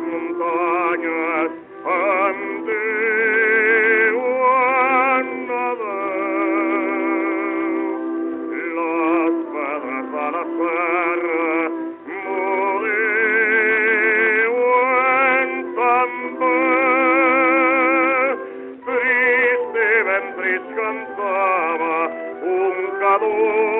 montañas ante un nadal. Las pedras a la serra moriuen també. Triste ventris cantava un cador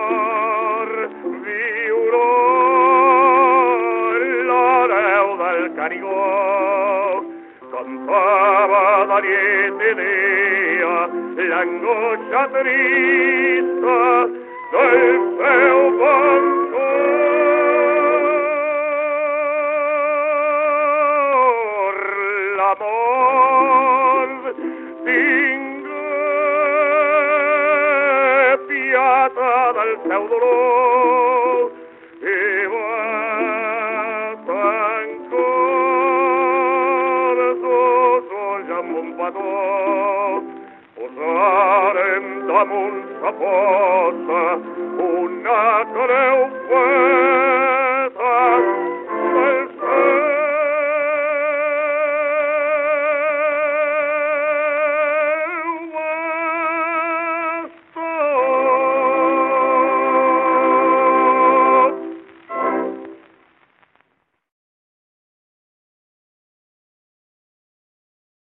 del Canigó, cantava d'ariete dia l'angoscia trista del bon cor. L'amor tingué piata del seu dolor Salvador. Posarem damunt sa fossa una creu fuerte